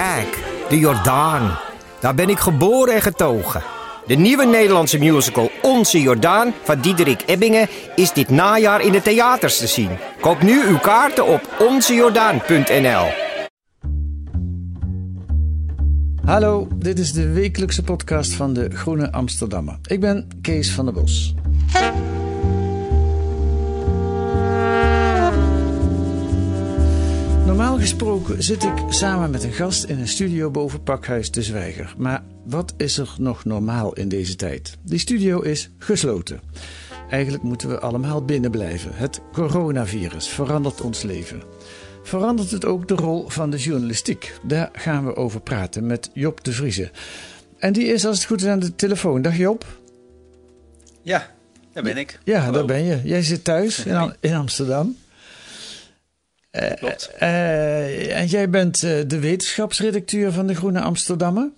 Kijk, de Jordaan. Daar ben ik geboren en getogen. De nieuwe Nederlandse musical Onze Jordaan van Diederik Ebbingen is dit najaar in de theaters te zien. Koop nu uw kaarten op onzejordaan.nl. Hallo, dit is de wekelijkse podcast van de Groene Amsterdammer. Ik ben Kees van der Bos. Gesproken zit ik samen met een gast in een studio boven Pakhuis de Zwijger. Maar wat is er nog normaal in deze tijd? Die studio is gesloten. Eigenlijk moeten we allemaal binnen blijven. Het coronavirus verandert ons leven. Verandert het ook de rol van de journalistiek? Daar gaan we over praten met Job de Vrieze. En die is als het goed is aan de telefoon. Dag Job. Ja, daar ben ik. Ja, Hallo. daar ben je. Jij zit thuis in, Am- Hoi. in Amsterdam. Klopt. Eh, en jij bent eh, de wetenschapsredacteur van de Groene Amsterdammer.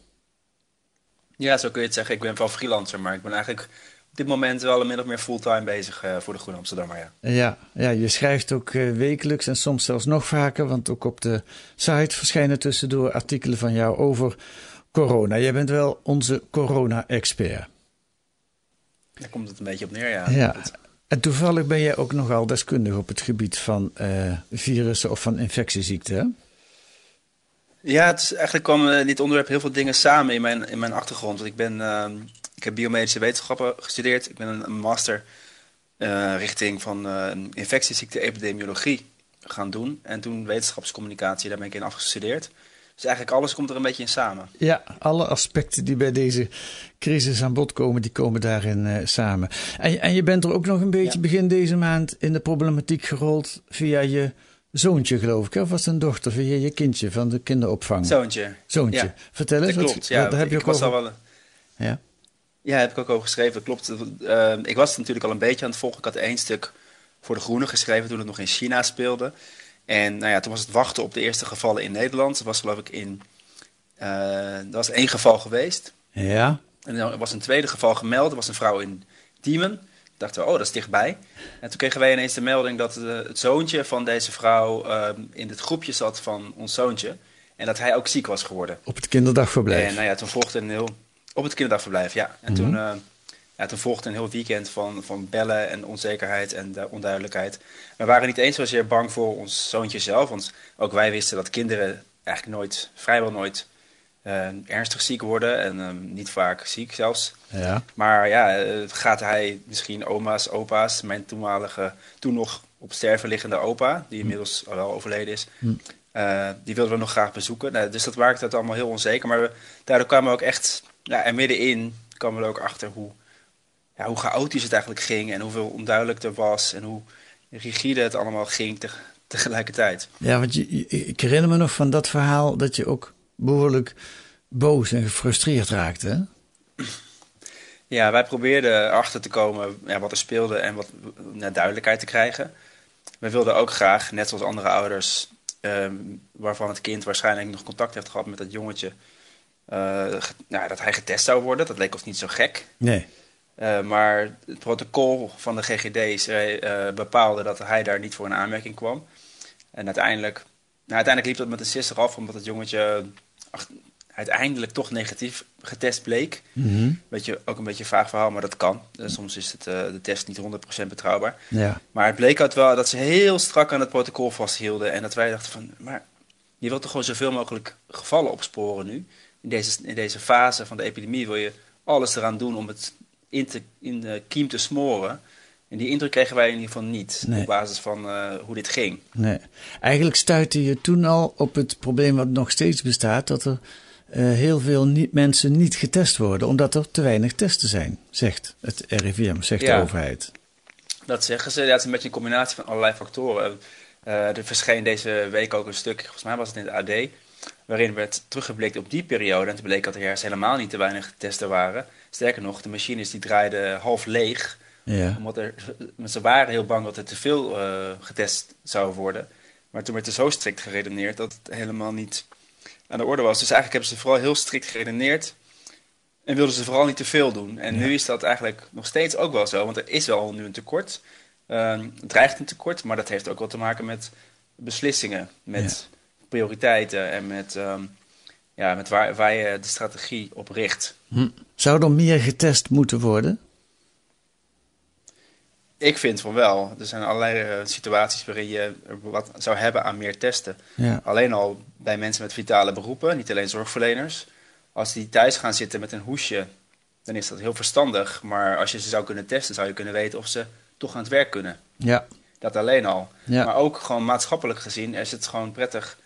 Ja, zo kun je het zeggen. Ik ben wel freelancer, maar ik ben eigenlijk op dit moment wel min of meer fulltime bezig eh, voor de Groene Amsterdammer. Ja. Ja, ja, je schrijft ook eh, wekelijks en soms zelfs nog vaker, want ook op de site verschijnen tussendoor artikelen van jou over corona. Jij bent wel onze corona-expert. Daar komt het een beetje op neer, ja. Ja. En toevallig ben jij ook nogal deskundig op het gebied van eh, virussen of van infectieziekten. Ja, het eigenlijk komen dit onderwerp heel veel dingen samen in mijn, in mijn achtergrond. Want ik, ben, ehm, ik heb biomedische wetenschappen gestudeerd. Ik ben een, master eh, richting van eh, infectieziekte epidemiologie gaan doen. En toen wetenschapscommunicatie, daar ben ik in afgestudeerd. Dus eigenlijk alles komt er een beetje in samen. Ja, alle aspecten die bij deze crisis aan bod komen, die komen daarin eh, samen. En, en je bent er ook nog een beetje Ja. begin deze maand in de problematiek gerold via je zoontje, geloof ik. Of was het een dochter via je kindje van de kinderopvang? Zoontje. Zoontje. Ja, Vertel eens. Dat wat- klopt, ja. wat- daar heb je ook was over... al wel... een- Ja. Ja, heb ik ook over geschreven. Dat klopt. Eh, ik was natuurlijk al een beetje aan het volgen. Ik had één stuk voor de Groene geschreven toen het nog in China speelde. En nou ja, toen was het wachten op de eerste gevallen in Nederland. Er was geloof ik in... er was één geval geweest. Ja. En er was een tweede geval gemeld. Er was een vrouw in Diemen. Dachten we, oh, dat is dichtbij. En toen kregen wij ineens de melding dat eh, het zoontje van deze vrouw eh, in het groepje zat van ons zoontje. En dat hij ook ziek was geworden. Op het kinderdagverblijf. En nou ja, toen volgde een heel... Op het kinderdagverblijf, ja. En toen, eh, ja, toen volgde een heel weekend van, van bellen en onzekerheid en du- onduidelijkheid. We waren niet eens zozeer bang voor ons zoontje zelf. Want ook wij wisten dat kinderen eigenlijk nooit, vrijwel nooit, eh, ernstig ziek worden. En eh, niet vaak ziek zelfs. Ja. Maar ja, eh, gaat hij misschien oma's, opa's, mijn toenmalige, toen nog op sterven liggende opa, die inmiddels al wel overleden is, eh, die wilden we nog graag bezoeken. Nou, dus dat maakte het allemaal heel onzeker. Maar we, daardoor kwamen we ook echt, ja, en middenin kwamen we er ook achter hoe, ja, hoe chaotisch het eigenlijk ging en hoeveel onduidelijk er was en hoe rigide het allemaal ging te- tegelijkertijd. Ja, want je, ik herinner me nog van dat verhaal dat je ook behoorlijk boos en gefrustreerd raakte. Hè? Ja, wij probeerden erachter te komen ja, wat er speelde en wat naar duidelijkheid te krijgen. We wilden ook graag, net zoals andere ouders, ehm, waarvan het kind waarschijnlijk nog contact heeft gehad met dat jongetje, eh, nou, dat hij getest zou worden. Dat leek ons niet zo gek. Nee. Eh, maar het protocol van de GGD zei, eh, bepaalde dat hij daar niet voor in aanmerking kwam. En uiteindelijk, nou, uiteindelijk liep dat met een sisser af, omdat het jongetje ach, uiteindelijk toch negatief getest bleek. Beetje, ook een beetje een vaag verhaal, maar dat kan. Eh, soms is het, eh, de test niet 100% betrouwbaar. Ja. Maar het bleek uit wel dat ze heel strak aan het protocol vasthielden. En dat wij dachten van, maar je wilt toch gewoon zoveel mogelijk gevallen opsporen nu? In deze, in deze fase van de epidemie wil je alles eraan doen om het in, te, in de kiem te smoren. En die indruk kregen wij in ieder geval niet Nee. op basis van eh, hoe dit ging. Nee. Eigenlijk stuitte je toen al op het probleem wat nog steeds bestaat, dat er eh, heel veel niet, mensen niet getest worden, omdat er te weinig testen zijn, zegt het RIVM, zegt Ja. de overheid. Dat zeggen ze. Ja, het is een beetje een combinatie van allerlei factoren. Eh, er verscheen deze week ook een stuk, volgens mij was het in het AD, waarin werd teruggeblikt op die periode. En toen bleek dat er juist helemaal niet te weinig testen waren. Sterker nog, de machines die draaiden half leeg. Ja. Omdat er, ze waren heel bang dat er te veel eh, getest zou worden. Maar toen werd er zo strikt geredeneerd dat het helemaal niet aan de orde was. Dus eigenlijk hebben ze vooral heel strikt geredeneerd. En wilden ze vooral niet te veel doen. En nu is dat eigenlijk nog steeds ook wel zo. Want er is wel nu een tekort. Ehm, het dreigt een tekort. Maar dat heeft ook wel te maken met beslissingen. Met prioriteiten. En met, ehm, ja, met waar, waar je de strategie op richt. Hm. Zou er meer getest moeten worden? Ik vind van wel. Er zijn allerlei eh, situaties waarin je wat zou hebben aan meer testen. Ja. Alleen al bij mensen met vitale beroepen, niet alleen zorgverleners. Als die thuis gaan zitten met een hoesje, dan is dat heel verstandig. Maar als je ze zou kunnen testen, zou je kunnen weten of ze toch aan het werk kunnen. Ja. Dat alleen al. Ja. Maar ook gewoon maatschappelijk gezien is het gewoon prettig.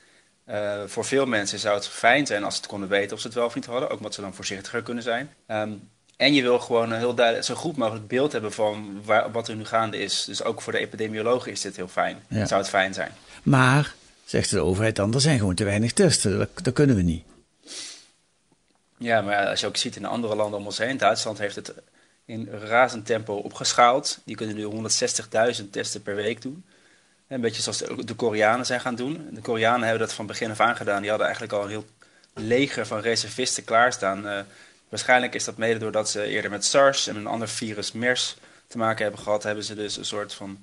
Eh, voor veel mensen zou het fijn zijn als ze het konden weten of ze het wel of niet hadden. Ook omdat ze dan voorzichtiger kunnen zijn. Ehm, en je wil gewoon een heel duidelijk, zo goed mogelijk beeld hebben van waar, wat er nu gaande is. Dus ook voor de epidemiologen is dit heel fijn. Ja. Zou het fijn zijn. Maar, zegt de overheid dan, er zijn gewoon te weinig testen. Dat, dat kunnen we niet. Ja, maar als je ook ziet in andere landen om ons heen. Duitsland heeft het in razend tempo opgeschaald. Die kunnen nu 160.000 testen per week doen. Een beetje zoals de, Koreanen zijn gaan doen. De Koreanen hebben dat van begin af aan gedaan. Die hadden eigenlijk al een heel leger van reservisten klaarstaan. Eh, waarschijnlijk is dat mede doordat ze eerder met SARS en een ander virus, MERS, te maken hebben gehad. Hebben ze dus een soort van...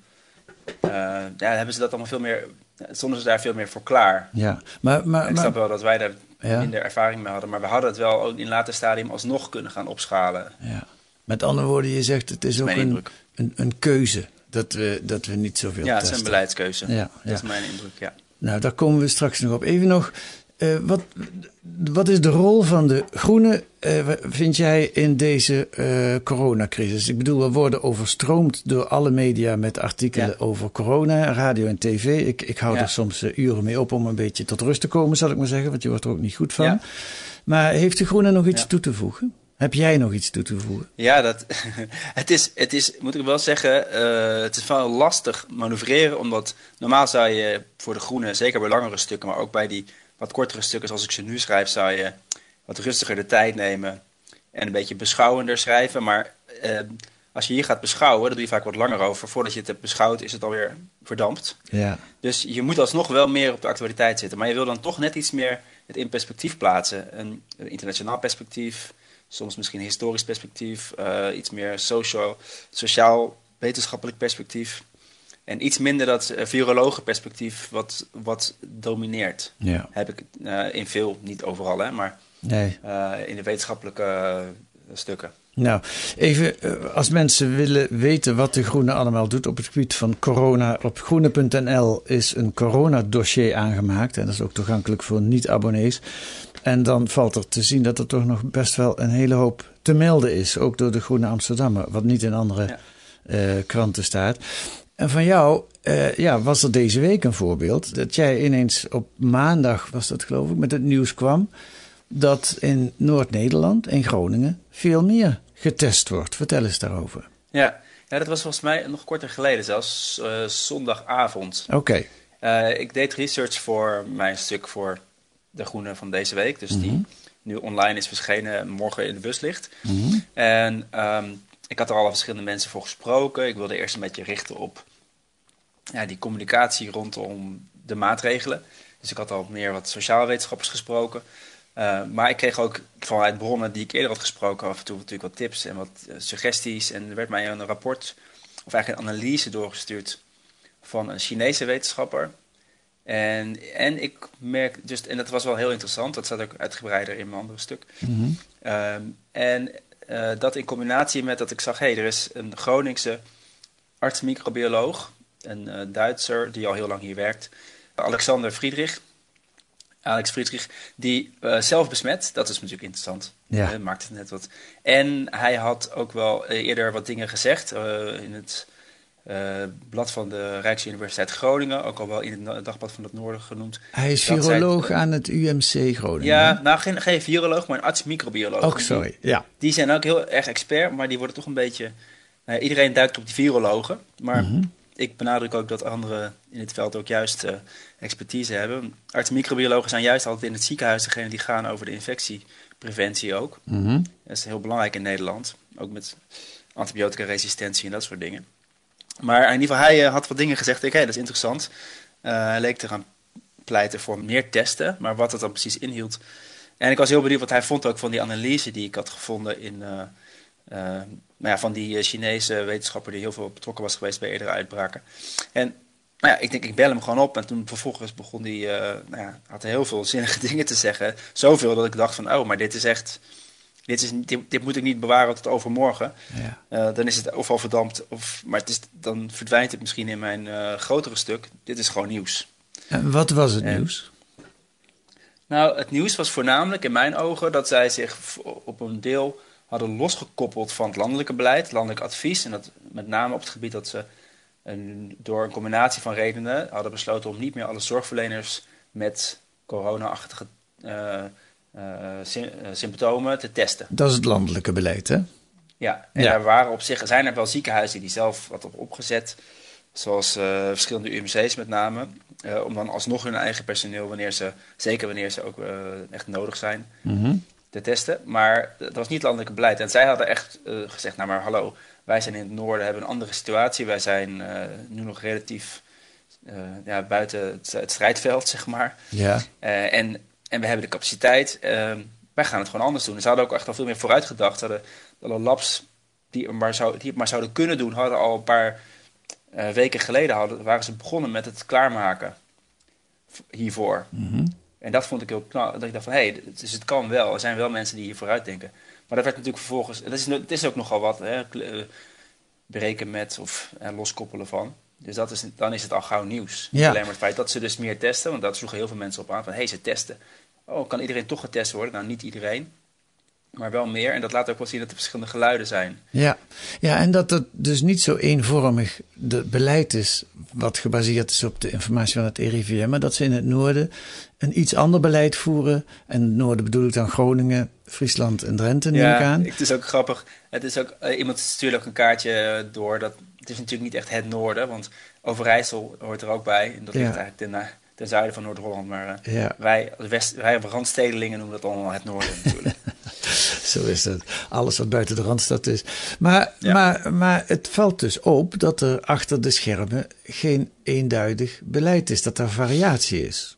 eh, ja, hebben ze dat allemaal veel meer... Stonden ze daar veel meer voor klaar. Ja, maar, maar, ik maar snap wel dat wij daar Ja. minder ervaring mee hadden. Maar we hadden het wel ook in een later stadium alsnog kunnen gaan opschalen. ja. met andere woorden, je zegt het is ook een, een, een keuze dat we, dat we niet zoveel Ja, het is een beleidskeuze. Ja, Dat is mijn indruk, ja. Nou, daar komen we straks nog op. Even nog, eh, wat, wat is de rol van de groenen, eh, vind jij, in deze eh, coronacrisis? Ik bedoel, we worden overstroomd door alle media met artikelen Ja. over corona, radio en tv. Ik, ik hou Ja. er soms uren mee op om een beetje tot rust te komen, zal ik maar zeggen, want je wordt er ook niet goed van. Ja. Maar heeft de groene nog iets toe te voegen? Heb jij nog iets toe te voegen? Ja, dat, het, is, het is, moet ik wel zeggen, eh, het is wel lastig manoeuvreren. Omdat normaal zou je voor de groene, zeker bij langere stukken, maar ook bij die wat kortere stukken zoals ik ze nu schrijf, zou je wat rustiger de tijd nemen en een beetje beschouwender schrijven. Maar eh, als je hier gaat beschouwen, dan doe je vaak wat langer over. Voordat je het hebt beschouwd, is het alweer verdampt. Ja, Dus je moet alsnog wel meer op de actualiteit zitten. Maar je wil dan toch net iets meer het in perspectief plaatsen. Een, een internationaal perspectief, soms misschien historisch perspectief, eh, iets meer socio, sociaal-wetenschappelijk perspectief. En iets minder dat uh, virologenperspectief wat, wat domineert. ja. Heb ik eh, in veel, niet overal, hè, maar Nee. eh, in de wetenschappelijke eh, stukken. Nou, even eh, als mensen willen weten wat de Groene allemaal doet op het gebied van corona. Op groene.nl is een coronadossier aangemaakt. En dat is ook toegankelijk voor niet-abonnees. En dan valt er te zien dat er toch nog best wel een hele hoop te melden is. Ook door de Groene Amsterdammer, wat niet in andere Ja. eh, kranten staat. En van jou eh, ja, was er deze week een voorbeeld. Dat jij ineens op maandag, was dat geloof ik, met het nieuws kwam. Dat in Noord-Nederland, in Groningen, veel meer getest wordt. Vertel eens daarover. Ja. ja, dat was volgens mij nog korter geleden, zelfs eh, zondagavond. Oké. Ik deed research voor mijn stuk voor De Groene van deze week. Dus die nu online is verschenen, morgen in de bus ligt. Mhm. En ehm, ik had er al verschillende mensen voor gesproken. Ik wilde eerst een beetje richten op ja, die communicatie rondom de maatregelen. Dus ik had al meer wat sociaal wetenschappers gesproken. Uh, maar ik kreeg ook vanuit bronnen die ik eerder had gesproken af en toe natuurlijk wat tips en wat uh, suggesties. En er werd mij een rapport, of eigenlijk een analyse doorgestuurd van een Chinese wetenschapper. En, en ik merk, dus, en dat was wel heel interessant, dat staat ook uitgebreider in mijn andere stuk. Mm -hmm. Um, en uh, dat in combinatie met dat ik zag, hé, hey, er is een Groningse arts-microbioloog, een uh, Duitser die al heel lang hier werkt, Alexander Friedrich. Alex Friedrich, die uh, zelf besmet, dat is natuurlijk interessant. Ja. Maakt het net wat. En hij had ook wel eerder wat dingen gezegd in het blad van de Rijksuniversiteit Groningen, ook al wel in het dagblad van het Noorden genoemd. Hij is viroloog zij, aan het UMC Groningen. Ja, nou geen, geen viroloog, maar een arts-microbioloog. Oh, sorry. Die, ja. die zijn ook heel erg expert, maar die worden toch een beetje. Nou, iedereen duikt op die virologen, maar. Mm -hmm. ik benadruk ook dat anderen in het veld ook juist expertise hebben. Artsen microbiologen zijn juist altijd in het ziekenhuis degene die gaan over de infectiepreventie ook. Mhm. Dat is heel belangrijk in Nederland. Ook met antibiotica-resistentie en dat soort dingen. Maar in ieder geval, hij had wat dingen gezegd. Ik, hey, dat is interessant. hij leek te gaan pleiten voor meer testen, maar wat het dan precies inhield. En ik was heel benieuwd wat hij vond ook van die analyse die ik had gevonden in, uh, nou ja, van die Chinese wetenschapper die heel veel betrokken was geweest bij eerdere uitbraken. En nou ja, ik denk, ik bel hem gewoon op. En toen vervolgens begon hij, nou ja, had heel veel zinnige dingen te zeggen. Zoveel dat ik dacht van, oh, maar dit is echt, dit, is, dit, dit moet ik niet bewaren tot overmorgen. Ja. dan is het ofwel verdampt, of, maar het is, dan verdwijnt het misschien in mijn grotere stuk. Dit is gewoon nieuws. En wat was het En- nieuws? Nou, het nieuws was voornamelijk in mijn ogen dat zij zich op een deel hadden losgekoppeld van het landelijke beleid, landelijk advies. En dat met name op het gebied dat ze een, door een combinatie van redenen hadden besloten om niet meer alle zorgverleners met corona-achtige eh, eh, sy- eh, symptomen te testen. Dat is het landelijke beleid, hè? Ja, en Ja. er waren op zich, zijn er wel ziekenhuizen die zelf wat op opgezet, zoals eh, verschillende UMC's met name, eh, om dan alsnog hun eigen personeel, wanneer ze, zeker wanneer ze ook eh, echt nodig zijn, Mhm. te testen. Maar dat was niet landelijk beleid. En zij hadden echt eh, gezegd, nou maar hallo, wij zijn in het noorden, hebben een andere situatie. Wij zijn eh, nu nog relatief eh, ja, buiten het, het strijdveld, zeg maar. Ja. Eh, en, en we hebben de capaciteit. eh, wij gaan het gewoon anders doen. En ze hadden ook echt al veel meer vooruit gedacht. Ze hadden alle labs die, het maar zou, die het maar zouden kunnen doen, hadden al een paar eh, weken geleden hadden, waren ze begonnen met het klaarmaken hiervoor. Mhm. En dat vond ik heel knap. Dat ik dacht van, hé, hey, dus het kan wel. Er zijn wel mensen die hier vooruit denken. Maar dat werd natuurlijk vervolgens... Dat is, het is ook nogal wat, hè, eh, breken met of eh, loskoppelen van. Dus dat is, dan is het al gauw nieuws. Ja. alleen maar het feit dat ze dus meer testen. Want dat sloegen heel veel mensen op aan. Van, hé, hey, ze testen. Oh, kan iedereen toch getest worden? Nou, niet iedereen. Maar wel meer. En dat laat ook wel zien dat er verschillende geluiden zijn. Ja. ja, en dat het dus niet zo eenvormig de beleid is, wat gebaseerd is op de informatie van het RIVM, maar dat ze in het noorden een iets ander beleid voeren. En het noorden bedoel ik dan Groningen, Friesland en Drenthe, neem ik aan. Het is ook grappig. Het is ook, eh, iemand stuurde ook een kaartje door. Dat, het is natuurlijk niet echt het noorden, want Overijssel hoort er ook bij. En dat Ja. ligt eigenlijk ten, ten zuiden van Noord-Holland. Maar Ja, wij, West, wij randstedelingen noemen dat allemaal het noorden natuurlijk. zo is het. Alles wat buiten de Randstad is. Maar, Ja. maar, maar het valt dus op dat er achter de schermen geen eenduidig beleid is, dat er variatie is.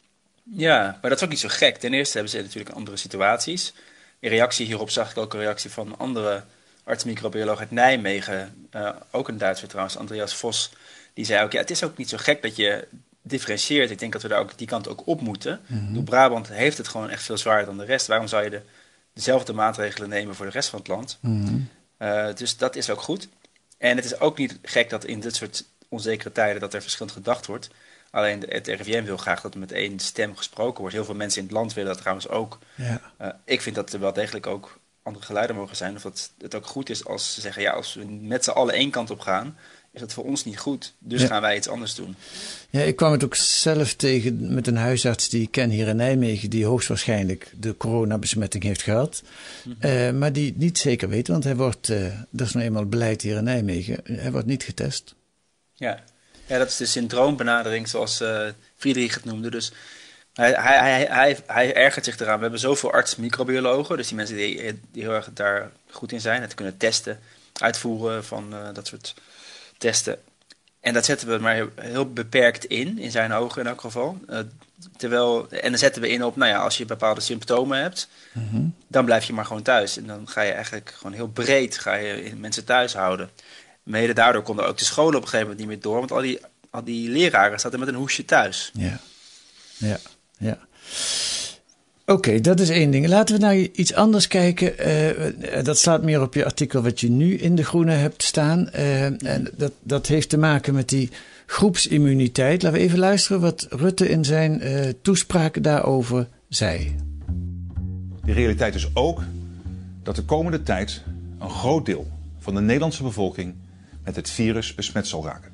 ja, maar dat is ook niet zo gek. Ten eerste hebben ze natuurlijk andere situaties. In reactie hierop zag ik ook een reactie van een andere arts-microbioloog uit Nijmegen. eh, ook een Duitser trouwens, Andreas Vos. Die zei ook, ja, het is ook niet zo gek dat je differentieert. Ik denk dat we daar ook die kant ook op moeten. Door Brabant heeft het gewoon echt veel zwaarder dan de rest. Waarom zou je de, dezelfde maatregelen nemen voor de rest van het land? Mhm. Eh, dus dat is ook goed. En het is ook niet gek dat in dit soort onzekere tijden dat er verschillend gedacht wordt. Alleen de- het RIVM wil graag dat er met één stem gesproken wordt. Heel veel mensen in het land willen dat trouwens ook. Ja. Eh, ik vind dat er wel degelijk ook andere geluiden mogen zijn. Of dat het ook goed is als ze zeggen, ja, als we met z'n allen één kant op gaan, is het voor ons niet goed. Dus Ja. gaan wij iets anders doen. Ja, ik kwam het ook zelf tegen met een huisarts die ik ken hier in Nijmegen, die hoogstwaarschijnlijk de coronabesmetting heeft gehad. Eh, maar die het niet zeker weet, want hij wordt, eh, dat is nou eenmaal beleid hier in Nijmegen, hij wordt niet getest. Ja, ja dat is de syndroombenadering zoals eh Friedrich het noemde. Dus hij, hij, hij, hij, hij ergert zich eraan. We hebben zoveel arts-microbiologen, dus die mensen die, die heel erg daar goed in zijn. Het kunnen testen, uitvoeren van dat soort testen. En dat zetten we maar heel, beperkt in, in zijn ogen in elk geval. Eh, terwijl, en dan zetten we in op, nou ja, als je bepaalde symptomen hebt, dan blijf je maar gewoon thuis. En dan ga je eigenlijk gewoon heel breed ga je mensen thuis houden. Mede daardoor konden ook de scholen op een gegeven moment niet meer door, want al die, al die leraren zaten met een hoesje thuis. Ja, ja, ja. Oké, dat is één ding. Laten we naar iets anders kijken. Eh, dat slaat meer op je artikel wat je nu in De Groene hebt staan. Eh, en dat, dat heeft te maken met die groepsimmuniteit. Laten we even luisteren wat Rutte in zijn eh, toespraak daarover zei. De realiteit is ook dat de komende tijd een groot deel van de Nederlandse bevolking met het virus besmet zal raken.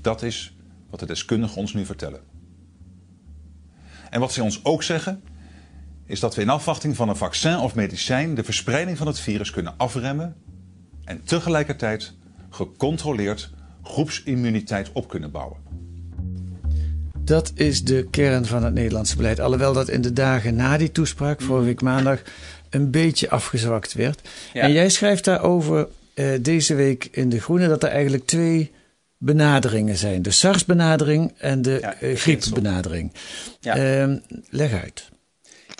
Dat is wat de deskundigen ons nu vertellen. En wat ze ons ook zeggen, is dat we in afwachting van een vaccin of medicijn de verspreiding van het virus kunnen afremmen en tegelijkertijd gecontroleerd groepsimmuniteit op kunnen bouwen. Dat is de kern van het Nederlandse beleid. Alhoewel dat in de dagen na die toespraak, vorige week maandag, een beetje afgezwakt werd. Ja. En jij schrijft daarover eh, deze week in De Groene dat er eigenlijk twee benaderingen zijn: de SARS-benadering en de Ja, eh, griepbenadering. Ja. Ehm, leg uit.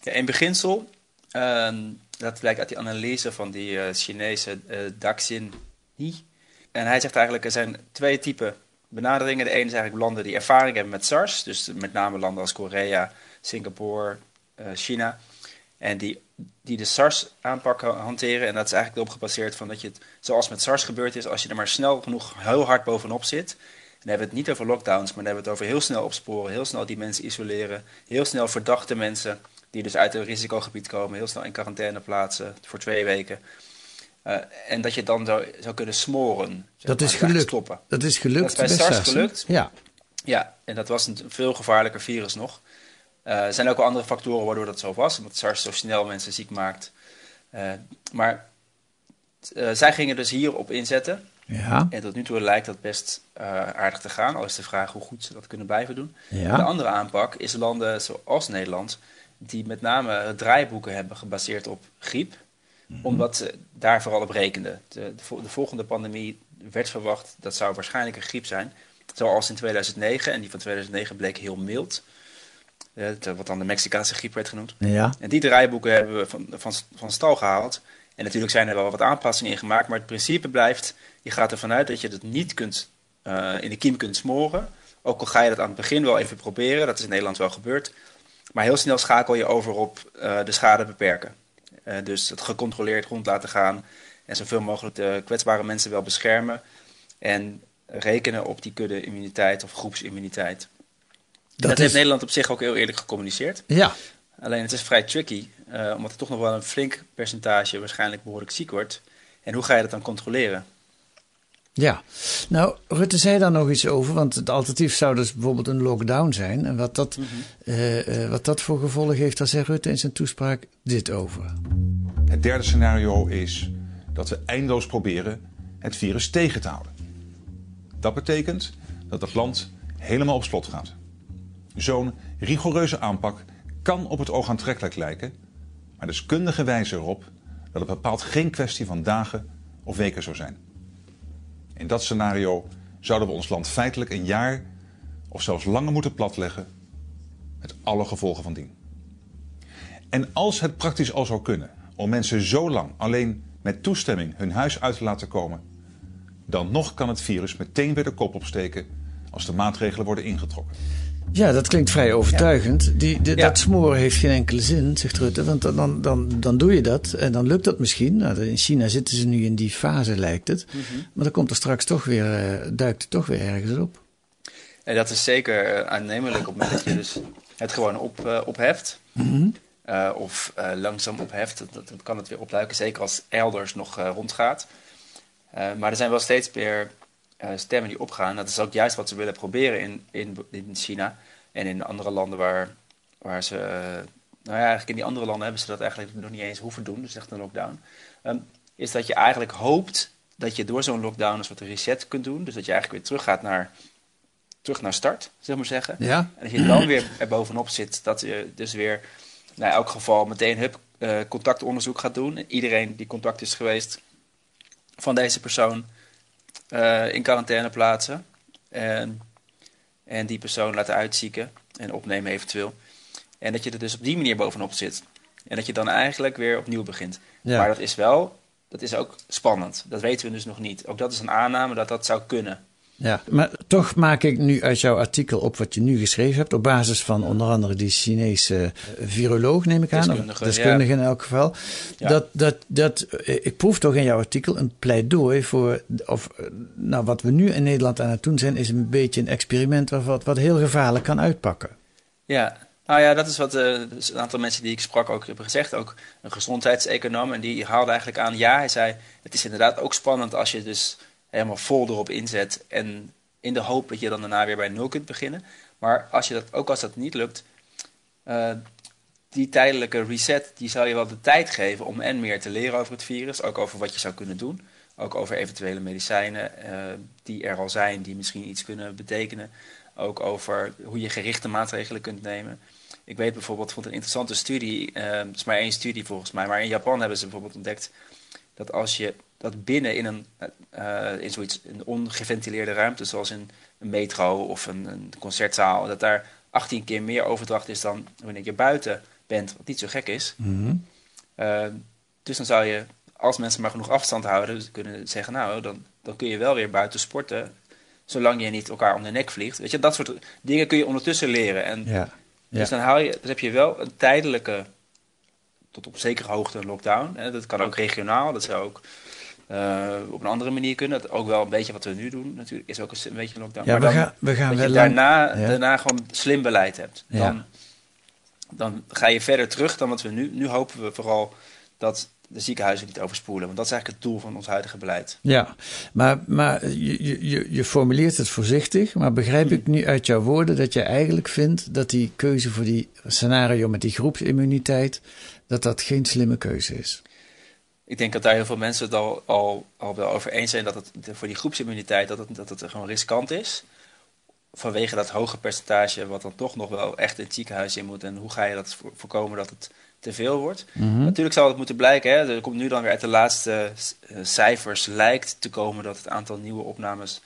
Ja, in beginsel, ehm, dat blijkt uit die analyse van die eh, Chinese eh Daxin He. En hij zegt eigenlijk, er zijn twee typen benaderingen. De ene is eigenlijk landen die ervaring hebben met SARS. Dus met name landen als Korea, Singapore, eh, China. En die, die de SARS-aanpak ha- hanteren. En dat is eigenlijk erop gebaseerd van dat je het, zoals met SARS gebeurd is, als je er maar snel genoeg heel hard bovenop zit. En dan hebben we het niet over lockdowns, maar dan hebben we het over heel snel opsporen, heel snel die mensen isoleren, heel snel verdachte mensen die dus uit een risicogebied komen, heel snel in quarantaine plaatsen voor twee weken. Eh, en dat je dan zou, zou kunnen smoren. Dat is gelukt. Dat is gelukt Dat is bij SARS gelukt. Ja. Ja, en dat was een veel gevaarlijker virus nog. Eh, er zijn ook wel andere factoren waardoor dat zo was, omdat SARS zo snel mensen ziek maakt. Eh, maar zij gingen dus hierop inzetten. Ja. En tot nu toe lijkt dat best aardig te gaan. Al is de vraag hoe goed ze dat kunnen blijven doen. Ja. De andere aanpak is landen zoals Nederland, die met name draaiboeken hebben gebaseerd op griep, omdat ze daar vooral op rekenden. De, de, de volgende pandemie werd verwacht, dat zou waarschijnlijk een griep zijn, zoals in 2009. En die van 2009 bleek heel mild, Eh, wat dan de Mexicaanse griep werd genoemd. Ja. En die draaiboeken hebben we van, van, van stal gehaald. En natuurlijk zijn er wel wat aanpassingen in gemaakt, maar het principe blijft: je gaat ervan uit dat je het niet kunt, eh, in de kiem kunt smoren. Ook al ga je dat aan het begin wel even proberen, dat is in Nederland wel gebeurd. Maar heel snel schakel je over op eh, de schade beperken. Eh, dus het gecontroleerd rond laten gaan en zoveel mogelijk de kwetsbare mensen wel beschermen. En rekenen op die kudde-immuniteit of groepsimmuniteit. Dat, Dat heeft Nederland op zich ook heel eerlijk gecommuniceerd. ja. Alleen het is vrij tricky, eh, omdat er toch nog wel een flink percentage waarschijnlijk behoorlijk ziek wordt. En hoe ga je dat dan controleren? Ja, nou, Rutte zei daar nog iets over, want het alternatief zou dus bijvoorbeeld een lockdown zijn. En wat dat, eh, eh, wat dat voor gevolgen heeft, daar zei Rutte in zijn toespraak dit over. Het derde scenario is dat we eindeloos proberen het virus tegen te houden. Dat betekent dat het land helemaal op slot gaat. Zo'n rigoureuze aanpak kan op het oog aantrekkelijk lijken, maar deskundigen wijzen erop dat het bepaald geen kwestie van dagen of weken zou zijn. In dat scenario zouden we ons land feitelijk een jaar of zelfs langer moeten platleggen, met alle gevolgen van dien. En als het praktisch al zou kunnen om mensen zo lang alleen met toestemming hun huis uit te laten komen, dan nog kan het virus meteen weer de kop opsteken als de maatregelen worden ingetrokken. Ja, dat klinkt vrij overtuigend. Die, Ja. Dat smoren heeft geen enkele zin, zegt Rutte. Want dan, dan, dan, dan doe je dat en dan lukt dat misschien. Nou, in China zitten ze nu in die fase, lijkt het. Maar dan komt er straks toch weer, eh, duikt het toch weer ergens op. En dat is zeker eh, aannemelijk op het moment dat je dus het gewoon op, eh, opheft. Eh, of langzaam opheft, dat, dat kan het weer opduiken. Zeker als elders nog rondgaat. Maar er zijn wel steeds meer eh, stemmen die opgaan. Dat is ook juist wat ze willen proberen in, in, in China. En in andere landen waar, waar ze... eh, nou ja, eigenlijk in die andere landen hebben ze dat eigenlijk nog niet eens hoeven doen. Dus echt een lockdown. Ehm, is dat je eigenlijk hoopt dat je door zo'n lockdown een soort reset kunt doen. Dus dat je eigenlijk weer teruggaat naar terug naar start, zeg maar zeggen. Ja. En dat je dan weer er bovenop zit, dat je dus weer nou, in elk geval meteen hup, eh, contactonderzoek gaat doen. En iedereen die contact is geweest van deze persoon eh, in quarantaine plaatsen. En, en die persoon laten uitzieken en opnemen eventueel. En dat je er dus op die manier bovenop zit. En dat je dan eigenlijk weer opnieuw begint. Ja. Maar dat is wel, dat is ook spannend. Dat weten we dus nog niet. Ook dat is een aanname dat dat zou kunnen. Ja, maar toch maak ik nu uit jouw artikel op wat je nu geschreven hebt, op basis van onder andere die Chinese eh, viroloog, neem ik aan, of Deskundige, in elk geval, Ja. dat, dat, dat, eh, ik proef toch in jouw artikel een pleidooi voor, of, eh, nou wat we nu in Nederland aan het doen zijn, is een beetje een experiment wat, wat, heel gevaarlijk kan uitpakken. Ja, nou ja, dat is wat dus een aantal mensen die ik sprak ook hebben gezegd. Ook een gezondheidseconoom. En die haalde eigenlijk aan, ja, hij zei, het is inderdaad ook spannend als je dus helemaal vol erop inzet. En in de hoop dat je dan daarna weer bij nul kunt beginnen. Maar als je dat, ook als dat niet lukt, eh, die tijdelijke reset, die zou je wel de tijd geven om en meer te leren over het virus. Ook over wat je zou kunnen doen. Ook over eventuele medicijnen die er al zijn, die misschien iets kunnen betekenen. Ook over hoe je gerichte maatregelen kunt nemen. Ik weet bijvoorbeeld, vond een interessante studie, het is maar één studie volgens mij, maar in Japan hebben ze bijvoorbeeld ontdekt dat als je dat binnen in een, in zoiets, een ongeventileerde ruimte, zoals in een metro of een, een concertzaal, dat daar 18 keer meer overdracht is dan wanneer je buiten bent, wat niet zo gek is. Mhm. Ehm, dus dan zou je, als mensen maar genoeg afstand houden, kunnen zeggen, nou, dan, dan kun je wel weer buiten sporten, zolang je niet elkaar om de nek vliegt. Weet je, dat soort dingen kun je ondertussen leren. En Ja. Dus dan, haal je, dan heb je wel een tijdelijke, tot op zekere hoogte, een lockdown. Hè. Dat kan ook regionaal, dat zou ook eh, op een andere manier kunnen. Dat ook wel een beetje wat we nu doen natuurlijk, is ook een, beetje een lockdown. Ja, maar we dan, gaan, we gaan dat wel je lang- daarna, Ja. daarna gewoon slim beleid hebt. Ja. Dan, dan ga je verder terug dan wat we nu... Nu hopen we vooral dat de ziekenhuizen niet overspoelen. Want dat is eigenlijk het doel van ons huidige beleid. Ja, maar, maar je, je- je, je formuleert het voorzichtig, maar begrijp ik nu uit jouw woorden dat je eigenlijk vindt dat die keuze voor die scenario met die groepsimmuniteit, dat dat geen slimme keuze is? Ik denk dat daar heel veel mensen het al, al, al wel over eens zijn... dat het voor die groepsimmuniteit dat het, dat het gewoon riskant is. Vanwege dat hoge percentage wat dan toch nog wel echt in het ziekenhuis in moet. En hoe ga je dat voor- voorkomen dat het te veel wordt? Mhm. Natuurlijk zal het moeten blijken. Hè? Er komt nu dan weer uit de laatste eh, cijfers lijkt te komen dat het aantal nieuwe opnames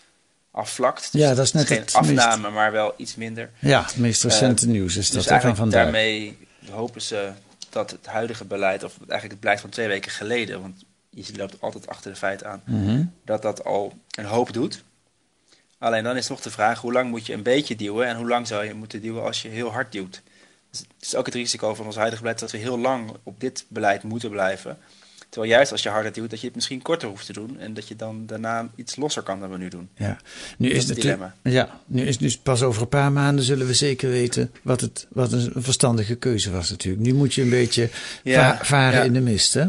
afvlakt. Dus Ja, dat is net geen het meest- afname, maar wel iets minder. Ja, het meest recente nieuws is dat dus hè, van eigenlijk daarmee hopen ze dat het huidige beleid, of eigenlijk het beleid van twee weken geleden, want je loopt altijd achter de feiten aan, Mhm. dat dat al een hoop doet. Alleen dan is nog de vraag, hoe lang moet je een beetje duwen en hoe lang zou je moeten duwen als je heel hard duwt? Dus het is ook het risico van ons huidige beleid dat we heel lang op dit beleid moeten blijven. Terwijl juist als je harder duwt, dat je het misschien korter hoeft te doen en dat je dan daarna iets losser kan dan we nu doen. Ja, nu Dat is het het dilemma. Ja, nu is dus pas over een paar maanden zullen we zeker weten wat, het, wat een verstandige keuze was natuurlijk. Nu moet je een beetje Ja, va- varen ja. in de mist, hè?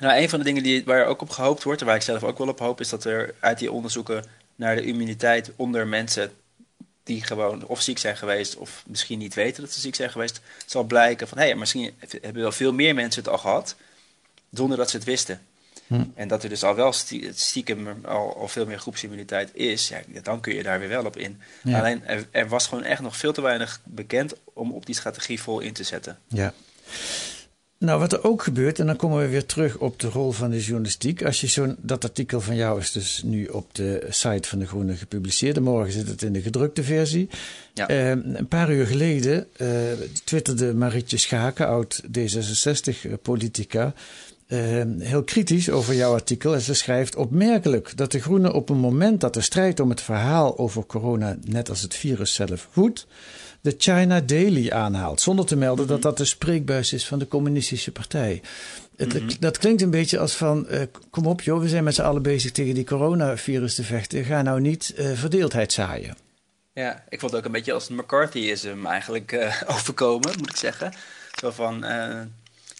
Nou, een van de dingen die, waar ook op gehoopt wordt, en waar ik zelf ook wel op hoop, is dat er uit die onderzoeken naar de immuniteit onder mensen die gewoon of ziek zijn geweest of misschien niet weten dat ze ziek zijn geweest, zal blijken van hé, hey, misschien hebben wel veel meer mensen het al gehad zonder dat ze het wisten. Hm. En dat er dus al wel stie- stiekem al, al veel meer groepsimmuniteit is, ja, dan kun je daar weer wel op in. Ja. Alleen er, er was gewoon echt nog veel te weinig bekend om op die strategie vol in te zetten. Ja. Nou, wat er ook gebeurt, en dan komen we weer terug op de rol van de journalistiek. Als je zo'n, dat artikel van jou is dus nu op de site van De Groene gepubliceerd. En morgen zit het in de gedrukte versie. Ja. Eh, een paar uur geleden eh, twitterde Marietje Schaken, oud D66-politica, eh, heel kritisch over jouw artikel. En ze schrijft opmerkelijk dat de Groene op een moment dat de strijd om het verhaal over corona, net als het virus zelf, woedt, de China Daily aanhaalt. Zonder te melden dat dat de spreekbuis is van de Communistische Partij. Het, Dat klinkt een beetje als van: eh, kom op, joh, we zijn met z'n allen bezig tegen die coronavirus te vechten. Ga nou niet eh, verdeeldheid zaaien. Ja, ik vond het ook een beetje als McCarthyism eigenlijk eh, overkomen, moet ik zeggen. Zo van,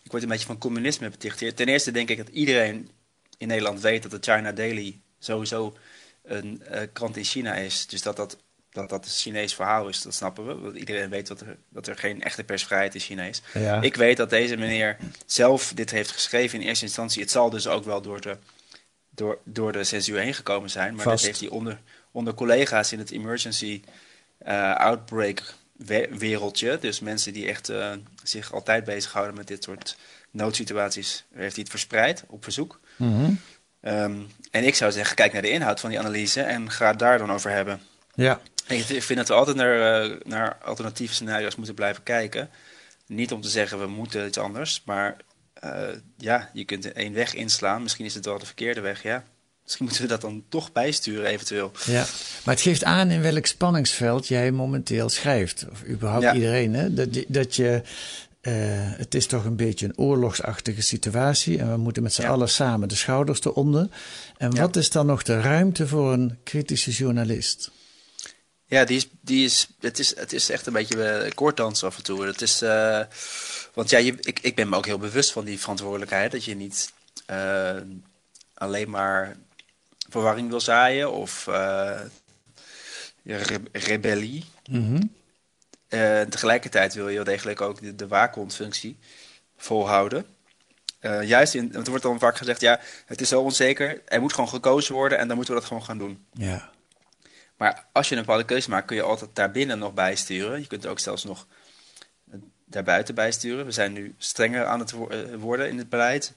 ik word een beetje van communisme beticht. Ten eerste denk ik dat iedereen in Nederland weet dat de China Daily sowieso een eh, krant in China is. Dus dat dat, dat dat een Chinees verhaal is, dat snappen we. Want iedereen weet dat er, dat er geen echte persvrijheid in China is. Ja. Ik weet dat deze meneer zelf dit heeft geschreven in eerste instantie. Het zal dus ook wel door de, door, door de censuur heen gekomen zijn. Maar Vast. dat heeft hij onder, onder collega's in het emergency eh, outbreak wereldje. Dus mensen die echt eh, zich altijd bezighouden met dit soort noodsituaties. Heeft hij het verspreid op verzoek. Mhm. Ehm, en ik zou zeggen, kijk naar de inhoud van die analyse en ga het daar dan over hebben. Ja, Ik vind dat we altijd naar, eh, naar alternatieve scenario's moeten blijven kijken. Niet om te zeggen we moeten iets anders, maar eh, ja, je kunt één weg inslaan. Misschien is het wel de verkeerde weg, ja. Misschien moeten we dat dan toch bijsturen eventueel. ja. Maar het geeft aan in welk spanningsveld jij momenteel schrijft. Of überhaupt Ja. iedereen. Hè? Dat, je- dat je. eh, het is toch een beetje een oorlogsachtige situatie. En we moeten met z'n Ja. allen samen de schouders eronder. En Ja. wat is dan nog de ruimte voor een kritische journalist? Ja, die is, die is, het, is, het is echt een beetje uh, koorddans af en toe. Het is, eh, want ja, je, ik, ik ben me ook heel bewust van die verantwoordelijkheid. Dat je niet alleen maar verwarring wil zaaien of eh, re- rebellie. Mhm. Eh, tegelijkertijd wil je wel degelijk ook de, de waakhondfunctie volhouden. eh, juist in, want er wordt dan vaak gezegd, ja, het is zo onzeker, er moet gewoon gekozen worden en dan moeten we dat gewoon gaan doen. Ja. Maar als je een bepaalde keuze maakt, kun je altijd daarbinnen nog bijsturen. Je kunt ook zelfs nog daarbuiten bijsturen. We zijn nu strenger aan het wo- worden in het beleid.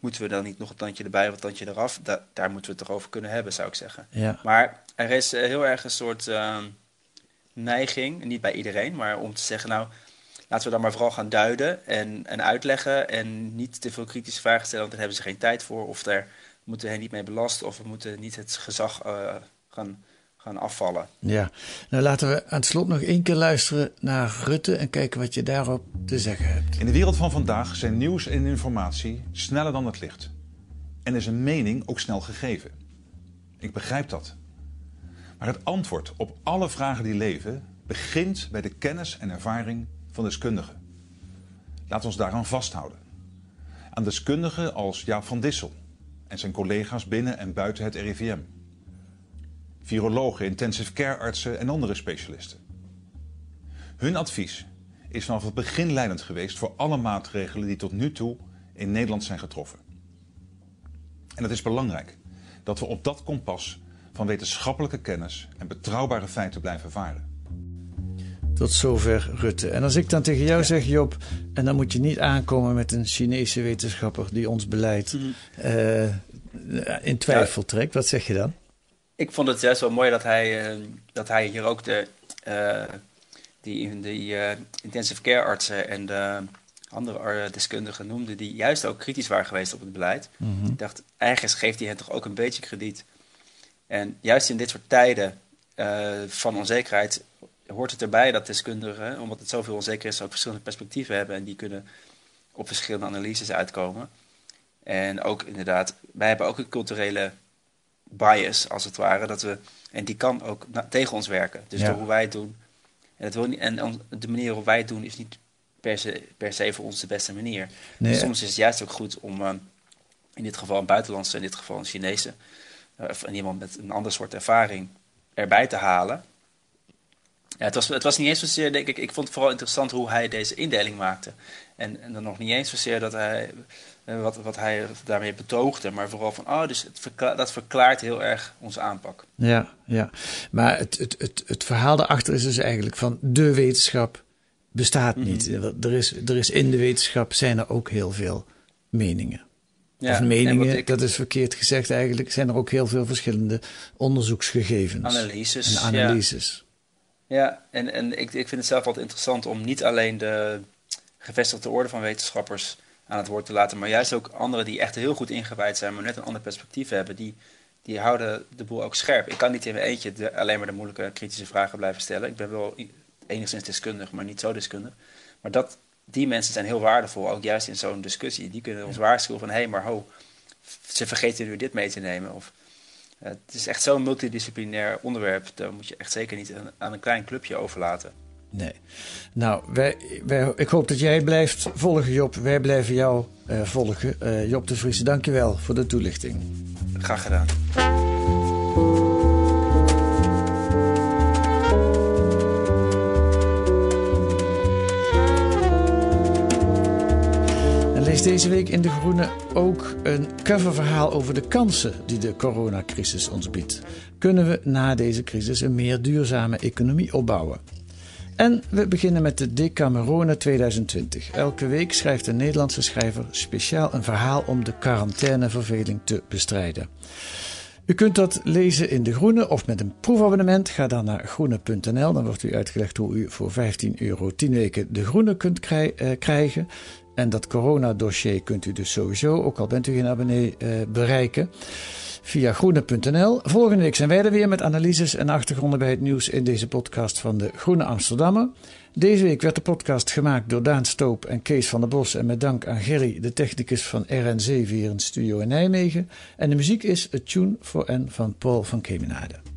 Moeten we dan niet nog een tandje erbij of een tandje eraf? Da- daar moeten we het toch over kunnen hebben, zou ik zeggen. Ja. Maar er is eh, heel erg een soort ehm, neiging, niet bij iedereen, maar om te zeggen, nou, laten we dan maar vooral gaan duiden en, en uitleggen en niet te veel kritische vragen stellen, want daar hebben ze geen tijd voor. Of daar moeten we hen niet mee belasten of we moeten niet het gezag eh, gaan, gaan afvallen. Ja, nou laten we aan het slot nog één keer luisteren naar Rutte en kijken wat je daarop te zeggen hebt. In de wereld van vandaag zijn nieuws en informatie sneller dan het licht. En is een mening ook snel gegeven. Ik begrijp dat. Maar het antwoord op alle vragen die leven begint bij de kennis en ervaring van deskundigen. Laat ons daaraan vasthouden. Aan deskundigen als Jaap van Dissel en zijn collega's binnen en buiten het RIVM. Virologen, intensive care artsen en andere specialisten. Hun advies is vanaf het begin leidend geweest voor alle maatregelen die tot nu toe in Nederland zijn getroffen. En het is belangrijk dat we op dat kompas van wetenschappelijke kennis en betrouwbare feiten blijven varen. Tot zover Rutte. En als ik dan tegen jou zeg, Job, en dan moet je niet aankomen met een Chinese wetenschapper die ons beleid eh, in twijfel trekt, wat zeg je dan? Ik vond het juist wel mooi dat hij, eh, dat hij hier ook de, eh, die, die eh, intensive care artsen en de andere deskundigen noemde, die juist ook kritisch waren geweest op het beleid. Ik dacht, ergens geeft hij hen toch ook een beetje krediet. En juist in dit soort tijden van onzekerheid hoort het erbij dat deskundigen, omdat het zoveel onzeker is, ook verschillende perspectieven hebben en die kunnen op verschillende analyses uitkomen. En ook inderdaad, wij hebben ook een culturele bias, als het ware, dat we, en die kan ook tegen ons werken. Dus Ja. door hoe wij het doen. En, het wil niet, en de manier waarop wij het doen is niet per se, per se voor ons de beste manier. Nee. Dus soms is het juist ook goed om eh, in dit geval een buitenlandse, in dit geval een Chinese, eh, of iemand met een ander soort ervaring erbij te halen. Ja, het, was, het was niet eens zozeer, denk ik, ik vond het vooral interessant hoe hij deze indeling maakte. En, en dan nog niet eens zozeer dat hij, eh, wat, wat hij daarmee betoogde, maar vooral van, oh, dus het verkla- dat verklaart heel erg onze aanpak. Ja, ja. Maar het, het, het, het verhaal daarachter is dus eigenlijk van de wetenschap bestaat niet. Er, is, er is in de wetenschap zijn er ook heel veel meningen. Ja, of en meningen, ik- dat is verkeerd gezegd eigenlijk, zijn er ook heel veel verschillende onderzoeksgegevens. Analyses, En ja. analyses. Ja, en, en ik, ik vind het zelf altijd interessant om niet alleen de gevestigde orde van wetenschappers aan het woord te laten, maar juist ook anderen die echt heel goed ingewijd zijn, maar net een ander perspectief hebben, die, die houden de boel ook scherp. Ik kan niet in mijn eentje de- alleen maar de moeilijke kritische vragen blijven stellen. Ik ben wel enigszins deskundig, maar niet zo deskundig. Maar dat, die mensen zijn heel waardevol, ook juist in zo'n discussie. Die kunnen ons waarschuwen van, hé, hey, maar ho, ze vergeten nu dit mee te nemen. Of, eh, het is echt zo'n multidisciplinair onderwerp, daar moet je echt zeker niet aan, aan een klein clubje overlaten. Nee. Nou, wij, wij, ik hoop dat jij blijft volgen, Job. Wij blijven jou eh, volgen. Eh, Job de Vries, dankjewel voor de toelichting. Graag gedaan. En lees deze week in De Groene ook een coververhaal over de kansen die de coronacrisis ons biedt. Kunnen we na deze crisis een meer duurzame economie opbouwen? En we beginnen met de Decamerone 2020. Elke week schrijft een Nederlandse schrijver speciaal een verhaal om de quarantaineverveling te bestrijden. U kunt dat lezen in De Groene of met een proefabonnement. Ga dan naar groene.nl. Dan wordt u uitgelegd hoe u voor 15 euro 10 weken De Groene kunt eh, krijgen. En dat coronadossier kunt u dus sowieso, ook al bent u geen abonnee, eh, bereiken via groene.nl. Volgende week zijn wij er weer met analyses en achtergronden bij het nieuws in deze podcast van de Groene Amsterdammer. Deze week werd de podcast gemaakt door Daan Stoop en Kees van der Bos en met dank aan Gerry, de technicus van RN7 hier in studio in Nijmegen. En de muziek is A Tune for N van Paul van Kemenade.